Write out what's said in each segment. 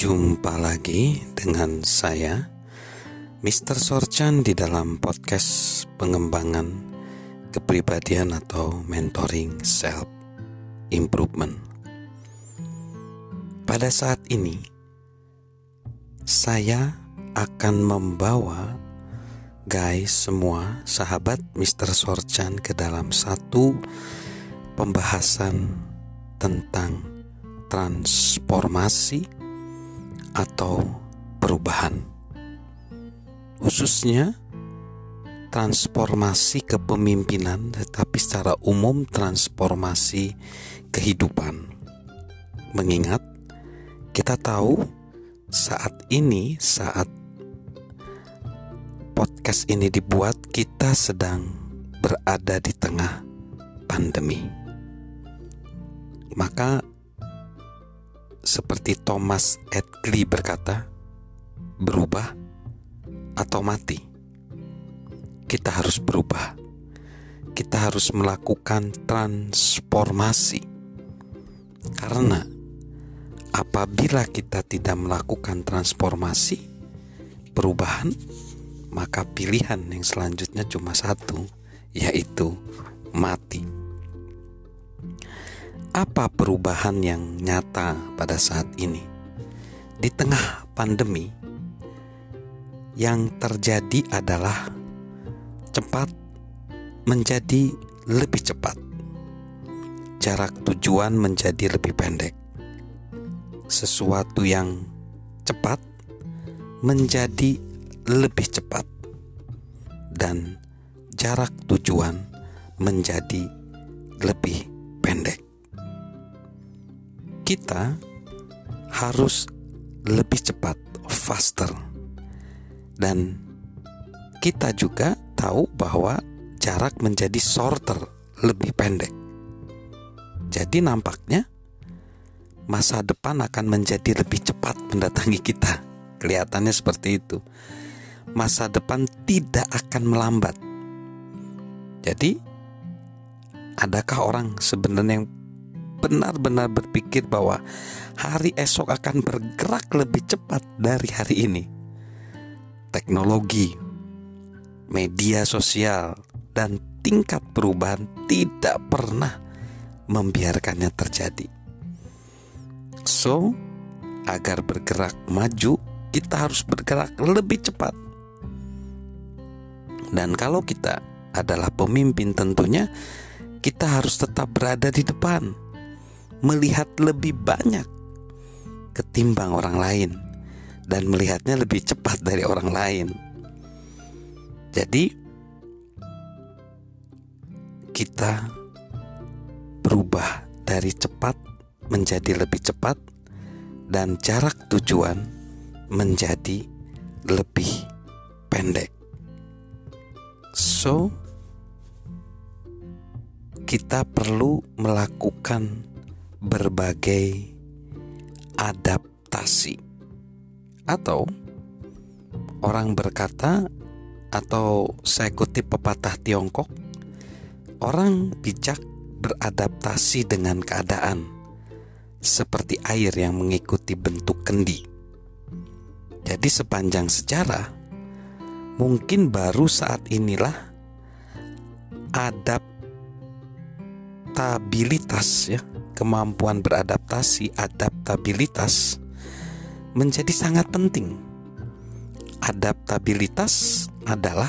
Jumpa lagi dengan saya Mr. Sorchan di dalam podcast pengembangan kepribadian atau mentoring self improvement. Pada saat ini saya akan membawa guys semua sahabat Mr. Sorchan ke dalam satu pembahasan tentang transformasi atau perubahan, khususnya transformasi kepemimpinan, tetapi secara umum transformasi kehidupan. Mengingat kita tahu saat ini, saat podcast ini dibuat, kita sedang berada di tengah pandemi. Maka seperti Thomas Edgley berkata, berubah atau mati. Kita harus berubah. Kita harus melakukan transformasi. Karena apabila kita tidak melakukan transformasi, perubahan, maka pilihan yang selanjutnya cuma satu, yaitu mati apa perubahan yang nyata pada saat ini? Di tengah pandemi, yang terjadi adalah cepat menjadi lebih cepat, jarak tujuan menjadi lebih pendek. Sesuatu yang cepat menjadi lebih cepat, dan jarak tujuan menjadi lebih kita harus lebih cepat, faster. Dan kita juga tahu bahwa jarak menjadi shorter, lebih pendek. Jadi nampaknya masa depan akan menjadi lebih cepat mendatangi kita. Kelihatannya seperti itu. Masa depan tidak akan melambat. Jadi, adakah orang sebenarnya yang benar-benar berpikir bahwa hari esok akan bergerak lebih cepat dari hari ini. Teknologi, media sosial, dan tingkat perubahan tidak pernah membiarkannya terjadi. So, agar bergerak maju, kita harus bergerak lebih cepat. Dan kalau kita adalah pemimpin tentunya kita harus tetap berada di depan melihat lebih banyak ketimbang orang lain dan melihatnya lebih cepat dari orang lain. Jadi kita berubah dari cepat menjadi lebih cepat dan jarak tujuan menjadi lebih pendek. So, kita perlu melakukan berbagai adaptasi, atau orang berkata, atau saya kutip pepatah Tiongkok, orang bijak beradaptasi dengan keadaan seperti air yang mengikuti bentuk kendi. Jadi, sepanjang sejarah, mungkin baru saat inilah adaptabilitas ya kemampuan beradaptasi, adaptabilitas menjadi sangat penting. Adaptabilitas adalah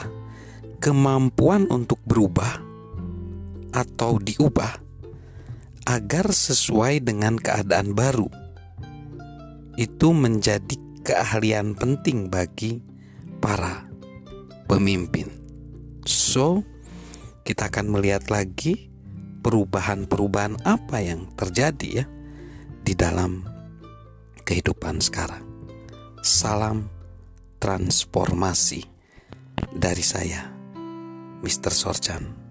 kemampuan untuk berubah atau diubah agar sesuai dengan keadaan baru. Itu menjadi keahlian penting bagi para pemimpin. So, kita akan melihat lagi perubahan-perubahan apa yang terjadi ya di dalam kehidupan sekarang. Salam transformasi dari saya, Mr. Sorchan.